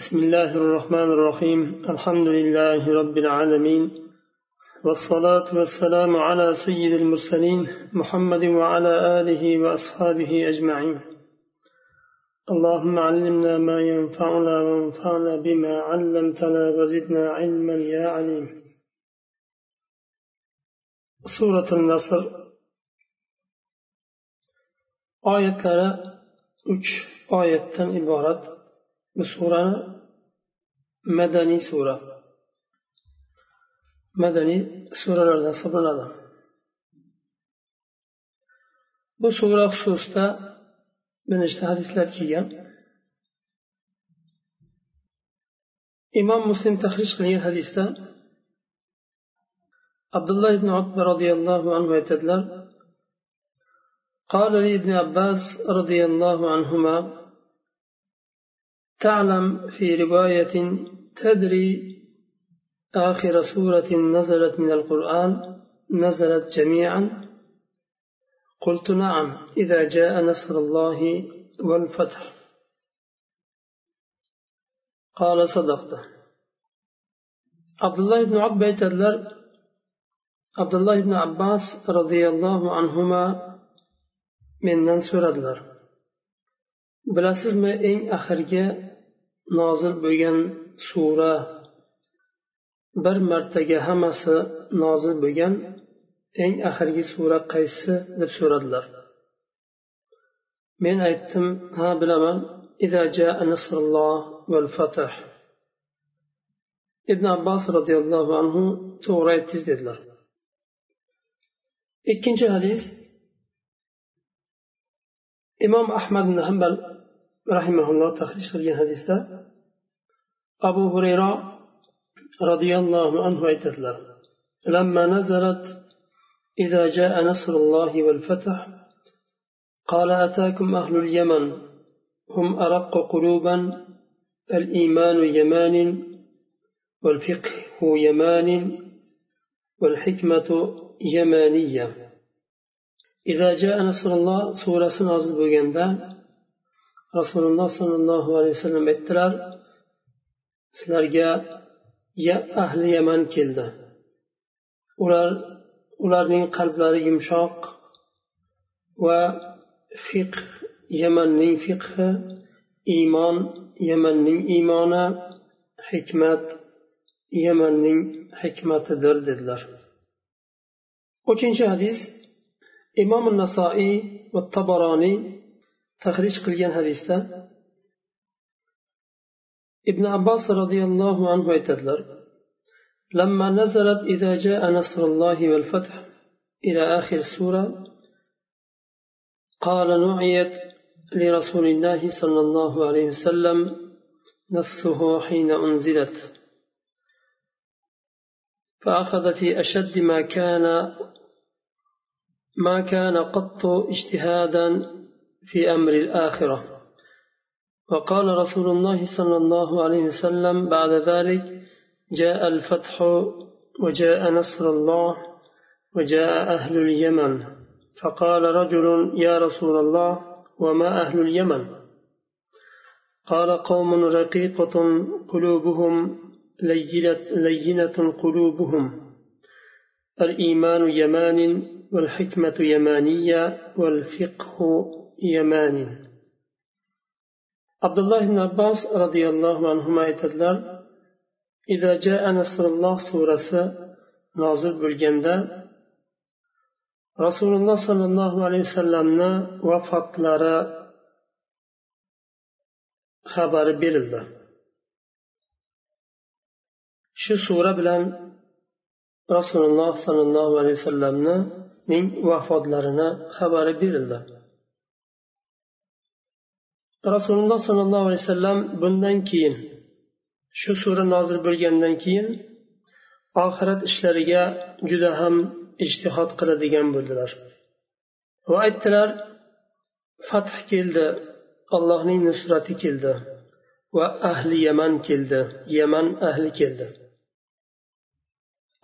بسم الله الرحمن الرحيم. الحمد لله رب العالمين. والصلاة والسلام على سيد المرسلين محمد وعلى آله وأصحابه أجمعين. اللهم علمنا ما ينفعنا وانفعنا بما علمتنا وزدنا علما يا عليم. سورة النصر. آية 3 oyatdan iborat bu surani madaniy sura madaniy suralardan hisoblanadi bu sura xususida bir nechta hadislar kelgan imom muslim tahrij qilgan hadisda abdulloh ibn abba roziyallohu anhu aytadilar قال لي ابن عباس رضي الله عنهما تعلم في رواية تدري آخر سورة نزلت من القرآن نزلت جميعا؟ قلت نعم إذا جاء نصر الله والفتح. قال صدقت. عبد الله بن عباس عبد الله بن عباس رضي الله عنهما mendan so'radilar bilasizmi eng oxirgi nozil bo'lgan sura bir martaga hammasi nozil bo'lgan eng oxirgi sura qaysi deb so'radilar. Men aytdim ha bilaman ibn abbos roziyallohu anhu to'g'ri aytdingiz dedilar. Ikkinchi hadis imom ahmad ibn hambal rahimaulloh tahrij qilgan hadisda abu hurayra roziyallohu anhu aytadilar لما نزلت إذا جاء نصر الله والفتح قال أتاكم أهل اليمن هم أرق قلوبا الإيمان يمان والفقه يمان والحكمة يمانية. إذا جاء نصر الله سورة نازل بوغندا rasululloh sollallohu alayhi vasallam aytdilar sizlarga ya ahli yaman keldi. Ular ularning qalblari yumshoq va fiqh yamanning fiqhi iymon yamanning iymoni hikmat yamanning hikmatidir dedilar. Uchinchi hadis imom nasoiy va taboroniy tahrij qilgan hadisda ibn abbos roziyallohu anhu aytadilar لما نزلت إذا جاء نصر الله والفتح إلى آخر السورة قال نعيت لرسول الله صلى الله عليه وسلم نفسه حين أنزلت. فأخذ في أشد ما كان ما كان قط اجتهادا في أمر الآخرة. وقال رسول الله صلى الله عليه وسلم بعد ذلك جاء الفتح وجاء نصر الله وجاء أهل اليمن. فقال رجل يا رسول الله وما أهل اليمن؟ قال قوم رقيقة قلوبهم لينة قلوبهم. الإيمان يمان والحكمة يمانية والفقه يماني عبد الله بن عباس رضي الله عنهما aytadilar إذا جاء نصر الله surasi nozil bo'lganda rasululloh sollallohu alayhi vasallamni vafotlari xabari berildi shu sura bilan rasululloh sollallohu alayhi vasallamning vafotlarini xabari berildi Rasululloh sollallohu alayhi vasallam bundan keyin shu sura nozil bo'lgandan keyin oxirat ishlariga juda ham ijtihod qiladigan bo'ldilar. Va aytdilar fath keldi allohning nusrati keldi va ahli yaman keldi yaman ahli keldi.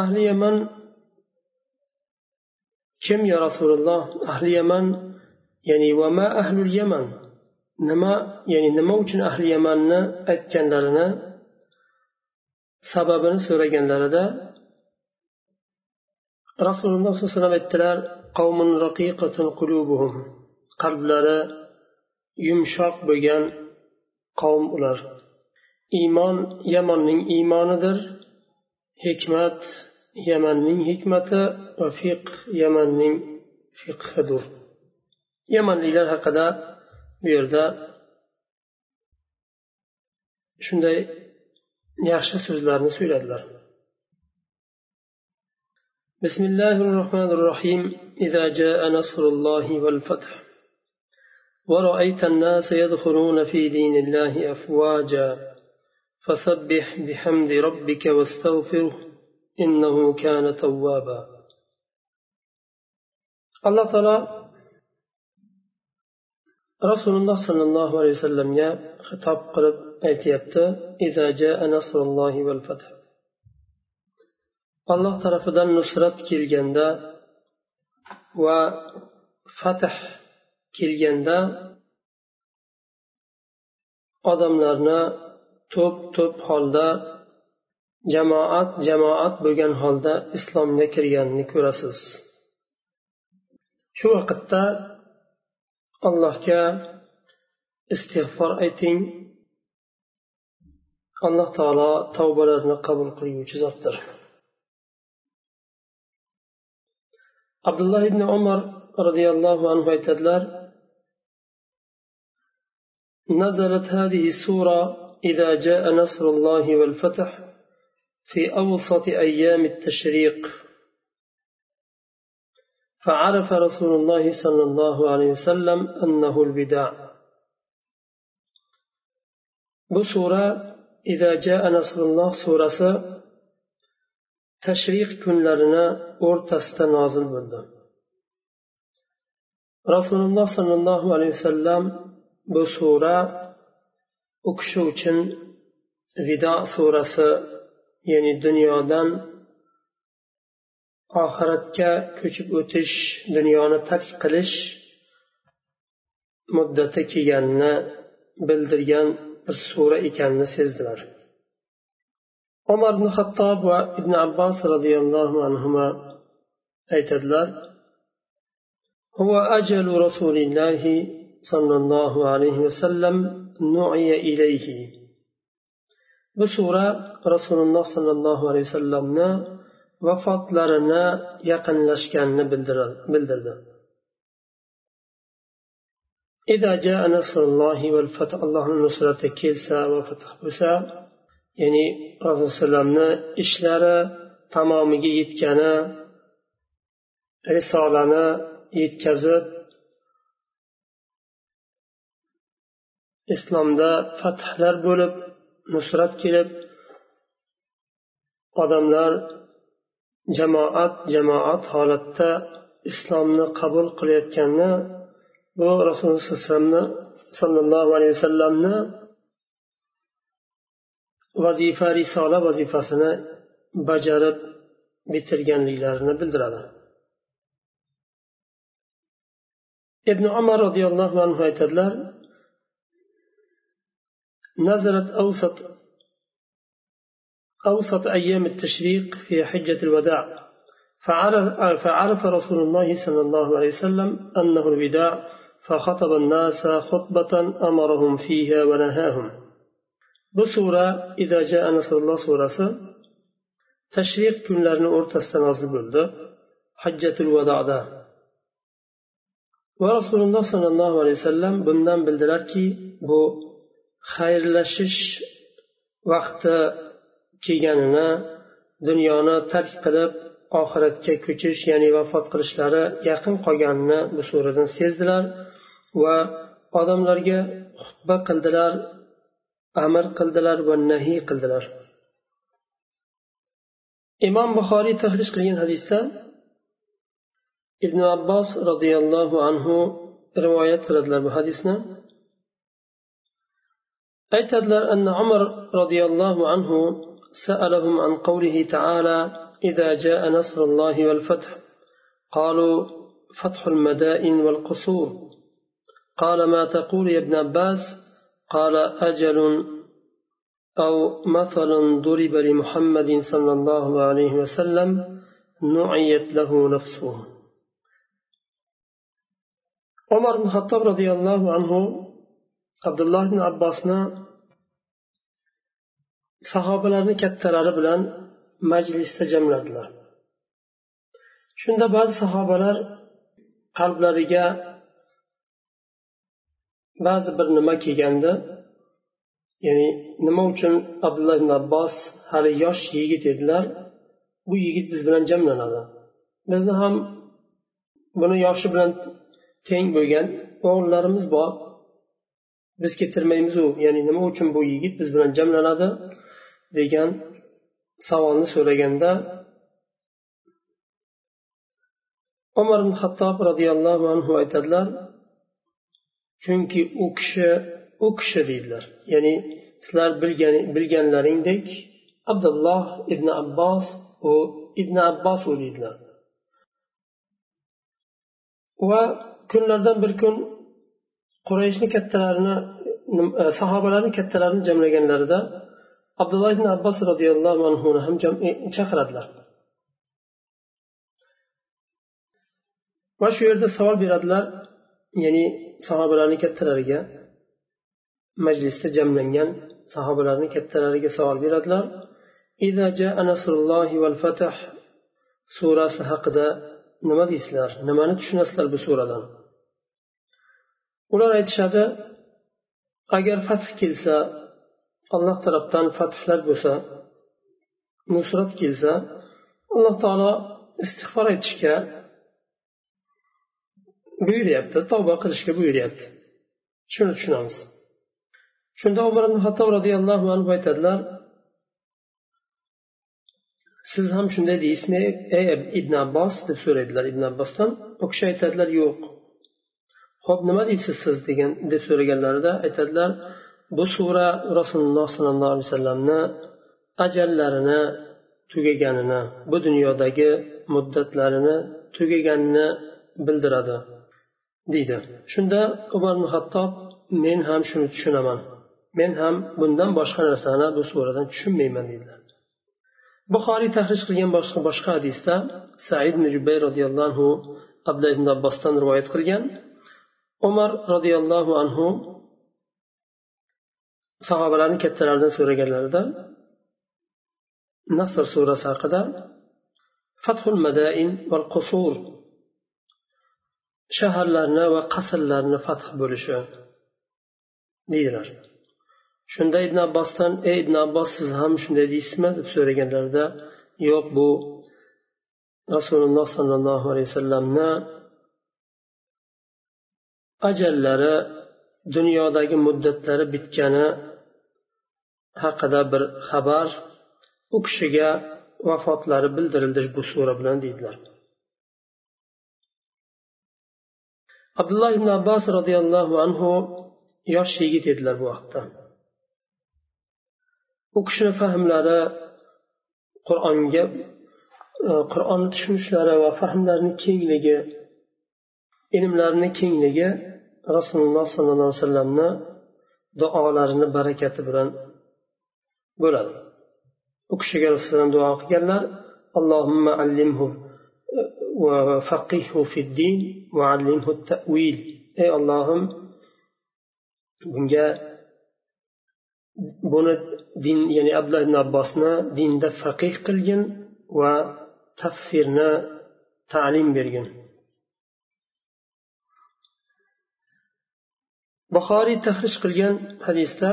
Ahli yaman kim ya rasululloh? Ahli yaman ya'ni va ma ahlul yaman? Nima ya'ni nima uchun ahli yamanni aytganlarini sababini so'raganlarida rasululloh sollallohu alayhi vasallam aytdilar qalblari yumshoq bo'lgan qavm ular. Iymon yamonning iymonidir hikmat yamanning hikmati va fiq yamanning fiqhidir. Yamanliklar haqida bu yerda shunday yaxshi so'zlarni so'yladilar. بسم الله الرحمن الرحيم إذا جاء نصر الله والفتح ورأيت الناس يدخلون في دين الله أفواجا فسبح بحمد ربك واستغفره إنه كان توابا الله تعالى rasululloh sollallohu alayhi vasallamga xitob qilib aytyapti alloh tarafidan nusrat kelganda va fath kelganda odamlarni to'p to'p holda jamoat jamoat bo'lgan holda islomga kirganini ko'rasiz. Shu vaqtda allohga istig'for ayting alloh taolo tavbalarni qabul qilguvchi zotdir abdulloh ibn umar roziyallohu anhu aytadilar نزلت هذه السورة إذا جاء نصر الله والفتح في أوسط أيام التشريق فعرف رسول الله صلى الله عليه وسلم أنه البدع بسورة إذا جاء نصر الله سورة tashriq kunlarini o'rtasida nozil bo'ldi rasululloh sollallohu alayhi vasallam bu sura u kishi uchun vido surasi ya'ni dunyodan oxiratga ko'chib o'tish dunyoni tark qilish muddati kelganini bildirgan bir sura ekanini sezdilar umar ibn hattob va ibn abbos roziyallohu anhu aytadilar هو أجل رسول الله صلى الله عليه وسلم نعي إليه بسورة رسول الله صلى الله عليه وسلم vafotlarini yaqinlashganini bildirdi إذا جاء نصر الله والفتح الله نصرة كيسا وفتح بسا ya'ni rasulullohni ishlari tamomiga yetgani risolani yetkazib islomda fathlar bo'lib nusrat kelib odamlar jamoat jamoat holatda islomni qabul qilayotganini bu rasululloh sollallohu alayhi vasallamni vazifa risola vazifasini bajarib bitirganliklarini bildiradi. Ibn umar roziyallohu anhu aytadilar nazarat أوسط أيام التشريق في حجة الوداع فعرف, رسول الله صلى الله عليه وسلم أنه الوداع فخطب الناس خطبة أمرهم فيها ونهاهم. بصورة إذا جاء نصر الله صورة تشريق كن لرن بلد حجة الوداع ده ورسول الله صلى الله عليه وسلم بندن بلدلر كي بو خير لشش وقت kelganini dunyoni tark qilib oxiratga ko'chish ya'ni vafot qilishlari yaqin qolganini bu suradan sezdilar va odamlarga xutba qildilar amr qildilar va nahiy qildilar. Imom buxoriy tahlis qilgan hadisda ibn abbos roziyallohu anhu rivoyat qiladilar bu hadisni. Aytadilar anna umar roziyallohu anhu سألهم عن قوله تعالى إذا جاء نصر الله والفتح قالوا فتح المدائن والقصور قال ما تقول يا ابن عباس؟ قال أجل أو مثل ضرب لمحمد صلى الله عليه وسلم نعيت له نفسه عمر بن الخطاب رضي الله عنه عبد الله بن عباسنا sahobalarni kattalari bilan majlisda jamladilar. Shunda ba'zi sahobalar qalblariga ba'zi bir nima kelgandi ya'ni nima uchun abdulloh ibn abbos hali yosh yigit edilar bu yigit biz bilan jamlanadi. Bizni ham buni yoshi bilan teng bo'lgan o'g'illarimiz bor. Biz ketirmaymizu ya'ni nima uchun bu yigit biz bilan jamlanadi? Degan savolni so'raganda umar ibn hattob roziyallohu anhu aytadilar chunki u kishi u kishi deydilar. Ya'ni sizlar bilgan bilganlaringdek abdulloh ibn abbos u ibn abbos u deydilar. Va kunlardan bir kun qurayshni kattalarini e, sahobalarni kattalarini jamlaganlarida abdulloh ibn abbos roziyallohu anhuni ham chaqiradilar. Va shu yerda savol beradilar ya'ni sahobalarni kattalariga. Majlisda jamlangan sahobalarni kattalariga savol beradilar. Surasi haqida nima deysizlar? Nimani tushunasizlar bu suradan? Ular aytishadi agar fath kelsa alloh tarafdan fathlar bo'lsa nusrat kelsa alloh taolo istig'for aytishga buyuryapti tavba qilishga buyuryapti. Shuni tushunamiz. Shunda umar ibn hattob roziyallohu anhu aytadilar siz ham shunday deysizmi ey ibn abbos deb so'raydilar. Ibn abbosdan u kishi aytadilar yo'q. Ho'p nima deysiz siz? degan deb so'raganlarida aytadilar bu sura rasululloh sollallohu alayhi vasallamni ajallarini tugaganini bu dunyodagi muddatlarini tugaganini bildiradi deydi. Shunda umar ibn hattob men ham shuni tushunaman. Men ham bundan boshqa narsani bu suradan tushunmayman deydilar. Buxoriy tahrij qilgan boshqa boshqa hadisda said ibn roziyallohu anhu abdullah ibn abbosdan rivoyat qilgan. Umar roziyallohu anhu sahobalarni kattalaridan so'raganlarida nasr surasi haqida fathul madain val qusur shaharlarni va qasrlarni fath bo'lishi deydilar. Shunda ibn abbosdan ey ibn abbos siz ham shunday deysizmi? deb so'raganlarida yo'q bu rasululloh sollallohu alayhi vasallamni ajallari dunyodagi muddatlari bitgani haqida bir xabar u kishiga vafotlari bildirildi bu sura bilan deydilar. Abdulloh ibn abbos roziyallohu anhu yosh yigit edilar bu vaqtda. U kishini fahmlari qur'onga e, qur'onni tushunishlari va fahmlarini kengligi ilmlarini kengligi rasululloh sollallohu alayhi vasallamni duolarini barakati bilan bo'ladi u kishiga rasululloh duo qilganlar allohimma allimhu وفقهه في الدين وعلمه التأويل ey ollohim bunga buni din ya'ni abdulloh ibn abbosni dinda faqih qilgin va tafsirni ta'lim bergin buxoriy tahrij qilgan hadisda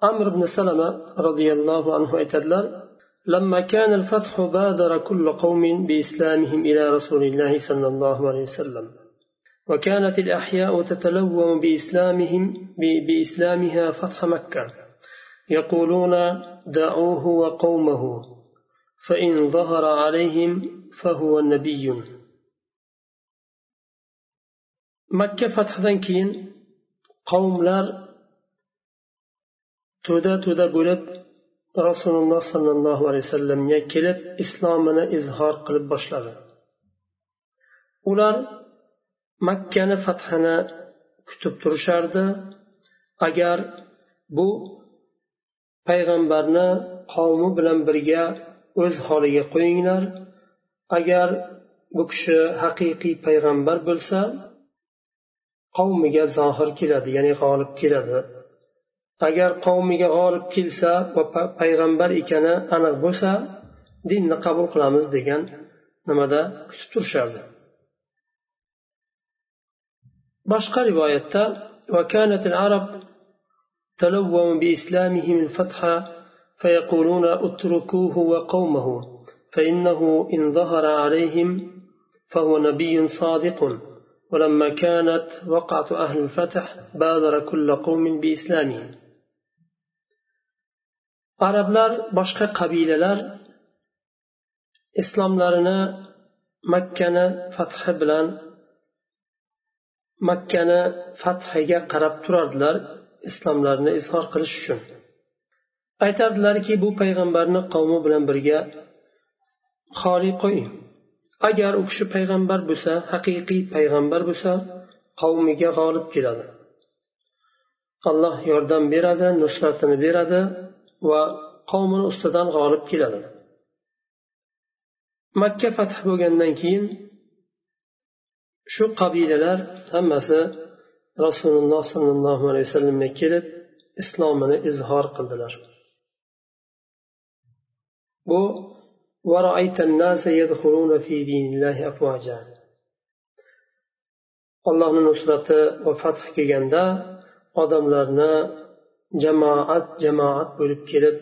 amr ibn salama roziyallohu anhu aytadilar لما كان الفتح بادر كل قوم بإسلامهم إلى رسول الله صلى الله عليه وسلم وكانت الأحياء تتلوم بإسلامهم بإسلامها فتح مكة يقولون دعوه وقومه فإن ظهر عليهم فهو نبي. مكة فتح كين قوم to'da to'da bo'lib rasululloh sollallohu alayhi vasallamga kelib islomini izhor qilib boshladi. Ular makkani fathini kutib turishardi. Agar bu payg'ambarni qavmi bilan birga o'z holiga qo'yinglar. Agar bu kishi haqiqiy payg'ambar bo'lsa qavmiga zohir keladi ya'ni g'olib keladi. Agar qavmiga g'olib kelsa va payg'ambar ekani aniq bo'lsa dinni qabul qilamiz degan nimada kutib turishardi. Boshqa rivoyatda وكانت العرب تلوم بإسلامهم الفتح فيقولون اتركوه وقومه فإنه إن ظهر عليهم فهو نبي صادق ولما كانت وقعة أهل الفتح بادر كل قوم بإسلامهم arablar boshqa qabilalar islomlarini makkani fathi bilan makkani fathiga qarab turardilar islomlarini izhor qilish uchun. Aytardilarki bu payg'ambarni qavmi bilan birga xoli qo'ying agar u kishi payg'ambar bo'lsa haqiqiy payg'ambar bo'lsa qavmiga g'olib keladi. Alloh yordam beradi nusratini beradi. Va qavmini ustidan g'olib keladi. Makka fath bo'lgandan keyin shu qabilalar hammasi rasululloh sollallohu alayhi vasallamga kelib islomini izhor qildilar. Bu allohni nusrati va fath kelganda odamlarni jamoat jamoat bo'lib kelib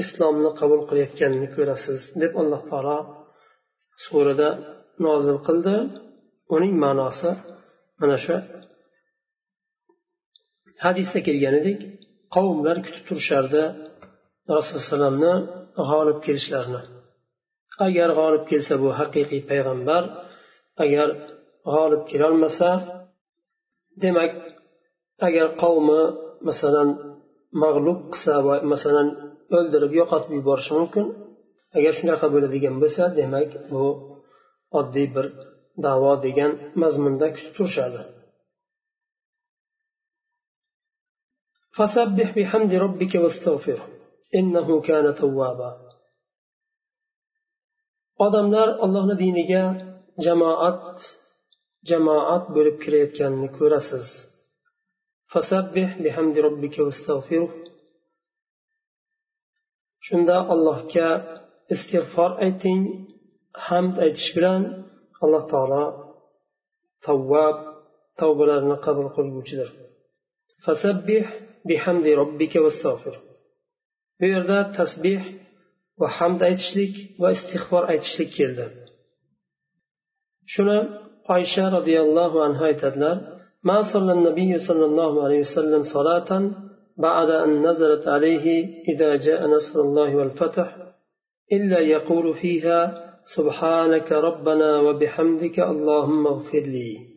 islomni qabul qilayotganini ko'rasiz deb alloh taolo surada nozil qildi. Uning ma'nosi mana shu hadisda kelganidek qavmlar kutib turishardi rasululloh alayhivasallamni g'olib kelishlarini. Agar g'olib kelsa bu haqiqiy payg'ambar agar g'olib kelolmasa demak agar qavmi masalan mag'lub qilsa va masalan o'ldirib yo'qotib yuborishi mumkin agar shunaqa bo'ladigan bo'lsa demak bu oddiy bir davo degan mazmunda kutib turishadi فسبح بحمد ربك واستغفره إنه كان توابا odamlar allohni diniga jamoat jamoat bo'lib kirayotganini ko'rasiz Fasabbih bihamdi robbika واستغفره shunda allohga istig'for ayting hamd aytish bilan alloh taolo tavvab tavbalarni qabul qilguvchidir. Fasabbih bihamdi robbika vastag'fir bu yerda tasbih va hamd aytishlik va istig'for aytishlik keldi. Shuni oysha roziyallohu anhu aytadilar. ما صلى النبي صلى الله عليه وسلم صلاة بعد أن نزلت عليه إذا جاء نصر الله والفتح إلا يقول فيها سبحانك ربنا وبحمدك اللهم اغفر لي.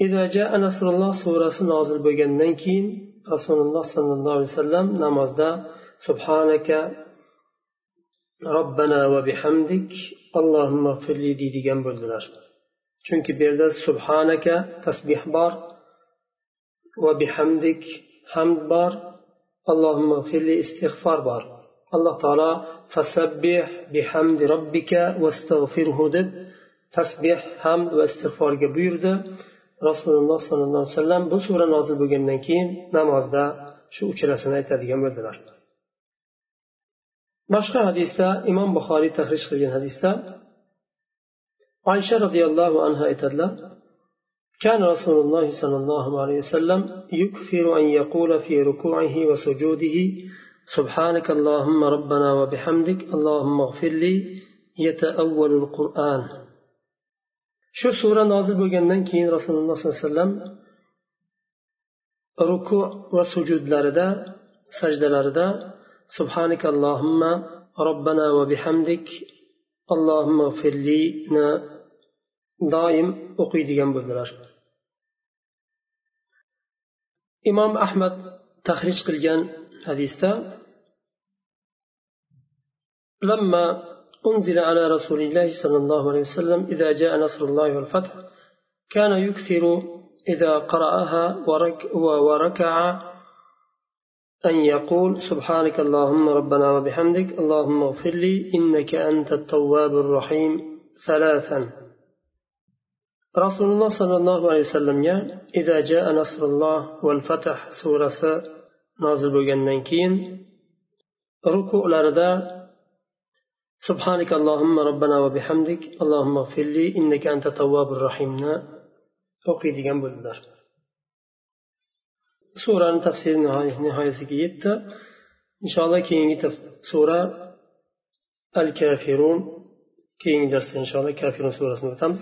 إذا جاء نصر الله سورة نازل بجنن كين رسول الله صلى الله عليه وسلم نماز سبحانك ربنا وبحمدك اللهم اغفر لي deydigan bo'ldilar chunki bu yerda subhanaka tasbih bor va bihamdik hamd bor. Allohimma g'firli istig'for bor. Alloh taolo fasabbih bihamdi robbika vastag'firhu deb tasbeh hamd va istig'forga buyurdi. Rasululloh sollallohu alayhi vasallam bu sura nozil bo'lgandan keyin namozda shu uchalasini aytadigan bo'ldilar. Boshqa hadisda imom buxoriy tahrij qilgan hadisda وعائشة رضي الله عنها إتدلى كان رسول الله صلى الله عليه وسلم يكفر أن يقول في ركوعه وسجوده سبحانك اللهم ربنا وبحمدك اللهم اغفر لي يتأول القرآن شو سورة نازل بجنن كين رسول الله صلى الله عليه وسلم ركوع وسجود لردا سجد لردا سبحانك اللهم ربنا وبحمدك اللهم اغفر لي doim o'qiydigan bo'ldilar. Imom ahmad tahrij qilgan hadisda لما أنزل على رسول الله صلى الله عليه وسلم إذا جاء نصر الله والفتح كان يكثر إذا قرأها ورك وركع أن يقول سبحانك اللهم ربنا وبحمدك اللهم اغفر لي إنك أنت التواب الرحيم ثلاثا رسول الله صلى الله عليه وسلم إذا جاء نصر الله والفتح سورة نازل بجنن كين ركوع لردا سبحانك اللهم ربنا وبحمدك اللهم اغفر لي إنك أنت التواب الرحيم o'qiydigan bo'ldilar surani tafsiri nihoyasiga yetdi inshaalloh keyingi sura al kafirun keyingi darsda inshaalloh kafirun surasini o'tamiz